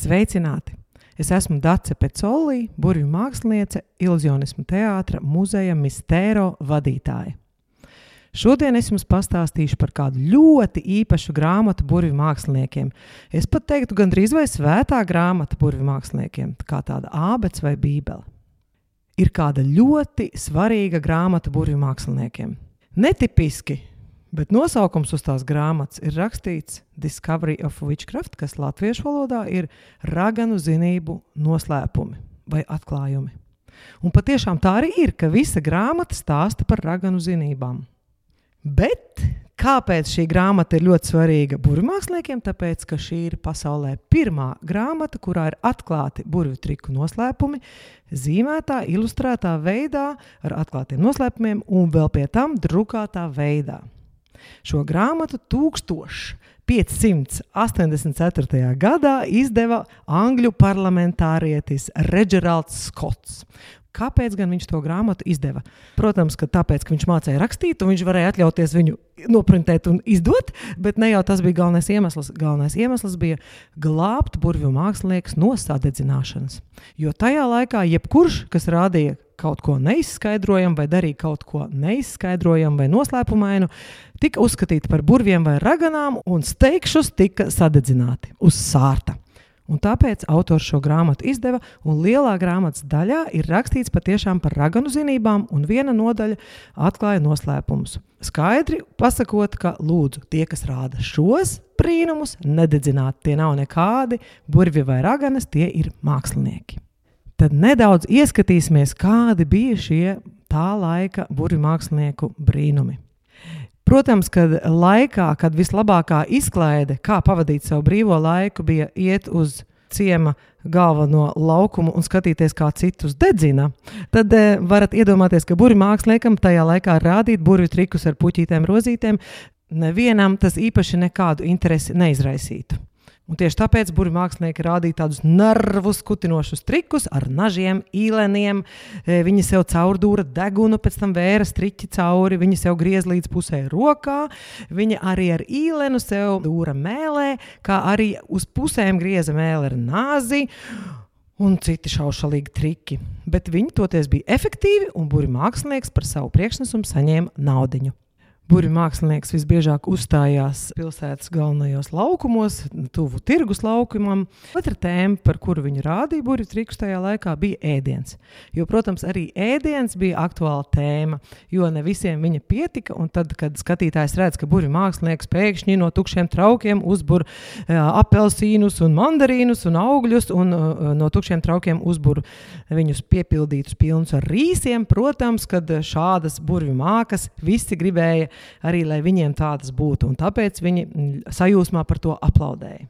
Sveicināti! Es esmu Dace Pecolī, burvju māksliniece, iluzionismu teātra muzeja Mistēro vadītāja. Šodien es jums pastāstīšu par kādu ļoti īpašu grāmatu burvju māksliniekiem. Es pat teiktu, gandrīz vai svētā grāmata burvju māksliniekiem, kā tāda ābeks vai bībele. Ir kāda ļoti svarīga grāmata burvju māksliniekiem. Netipiski Bet nosaukums uz tās grāmatas ir rakstīts Discovery of Witchcraft, kas latviešu valodā ir raganu zinību noslēpumi vai atklājumi. Un patiešām tā arī ir, ka visa grāmata stāsta par raganu zinībām. Bet kāpēc šī grāmata ir ļoti svarīga burbuļsmākslinieks? Tāpēc, ka šī ir pasaulē pirmā grāmata, kurā ir atklāti burbuļu triku noslēpumi, zīmētā, ilustrētā veidā, ar atklātiem noslēpumiem un vēl pie tam drukātā veidā. Šo grāmatu 1584. gadā izdeva angļu parlamentārietis Reģeralds Skots. Kāpēc gan viņš to grāmatu izdeva? Protams, ka tāpēc, ka viņš mācīja rakstīt, un viņš varēja atļauties viņu noprintēt un izdot, bet ne jau tas bija galvenais iemesls. Galvenais iemesls bija glābt burvju mākslinieku no sadedzināšanas. Jo tajā laikā jebkurš, kas rādīja kaut ko neizskaidrojamu, vai darīja kaut ko neizskaidrojamu vai noslēpumainu, tika uzskatīti par burviem vai raganām, un steigšus tika sadedzināti uz sārta. Un tāpēc autors šo grāmatu izdeva, un lielā grāmatas daļā ir rakstīts patiešām par raganu zinībām, un viena nodaļa atklāja noslēpumus. Skaidri pasakot, ka lūdzu tie, kas rāda šos brīnumus, nededzināt, tie nav nekādi burvi vai raganas, tie ir mākslinieki tad nedaudz ieskatīsimies, kādi bija šie tā laika burbuļu mākslinieku brīnumi. Protams, kad laikā, kad vislabākā izklaide, kā pavadīt savu brīvo laiku, bija iet uz ciema galveno laukumu un skatīties, kā citus dedzina, tad e, varat iedomāties, ka burbuļu māksliniekam tajā laikā rādīt burbuļu trikus ar puķītēm, rozītēm, nevienam tas īpaši nekādu interesi neizraisītu. Un tieši tāpēc mākslinieki rādīja tādus nervus kutinošus trikus ar nažiem, īleniem. E, viņi sev caurdūra degunu, pēc tam vēra striķi cauri, viņi sev griez līdz pusē rokā. Viņi arī ar īlenu sev dūra mēlē, kā arī uz pusēm grieza mēlē ar nāzi. Un citi šaušalīgi triki. Bet viņi toties bija efektīvi, un mākslinieks par savu priekšnesumu saņēma naudu. Burbuļu mākslinieks visbiežāk uzstājās pilsētas galvenajos laukumos, tuvu tirgus laukumam. Otra tēma, par kuru viņi rādīja burbuļu trikus tajā laikā, bija ēdiens. Jo, protams, arī ēdiens bija aktuāla tēma, jo ne visiem viņa pietika. Tad, kad skatītājs redz, ka burbuļu mākslinieks pēkšņi no tukšiem traukiem uzbūr apelsīnus un mandarīnus un augļus, un no tukšiem traukiem uzbūr viņus piepildītus pilnus ar rīsiem, protams, kad šādas burbuļu mākas visi gribēja arī lai viņiem tādas būtu. Un tāpēc viņi sajūsmā par to aplaudēja.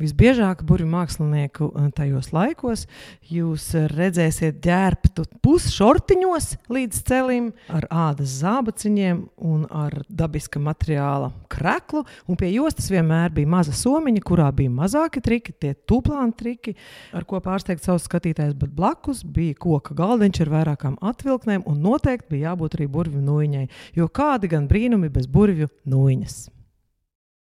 Visbiežāk burbuļu mākslinieku eh, tajos laikos jūs redzēsiet ģērbtu pusšortiņos līdz celim, ar ādas zābaciņiem un ar dabiska materiāla kreklu. Un pie jostas vienmēr bija maza somiņa, kurā bija mazāki triki, tie tūplāni triki, ar ko pārsteigt savus skatītājus. Bet blakus bija koka galdiņš ar vairākām atvilknēm, un noteikti bija jābūt arī burbuļu nūjiņai. Jo kādi gan brīnumi bez burbuļu nūjiņas?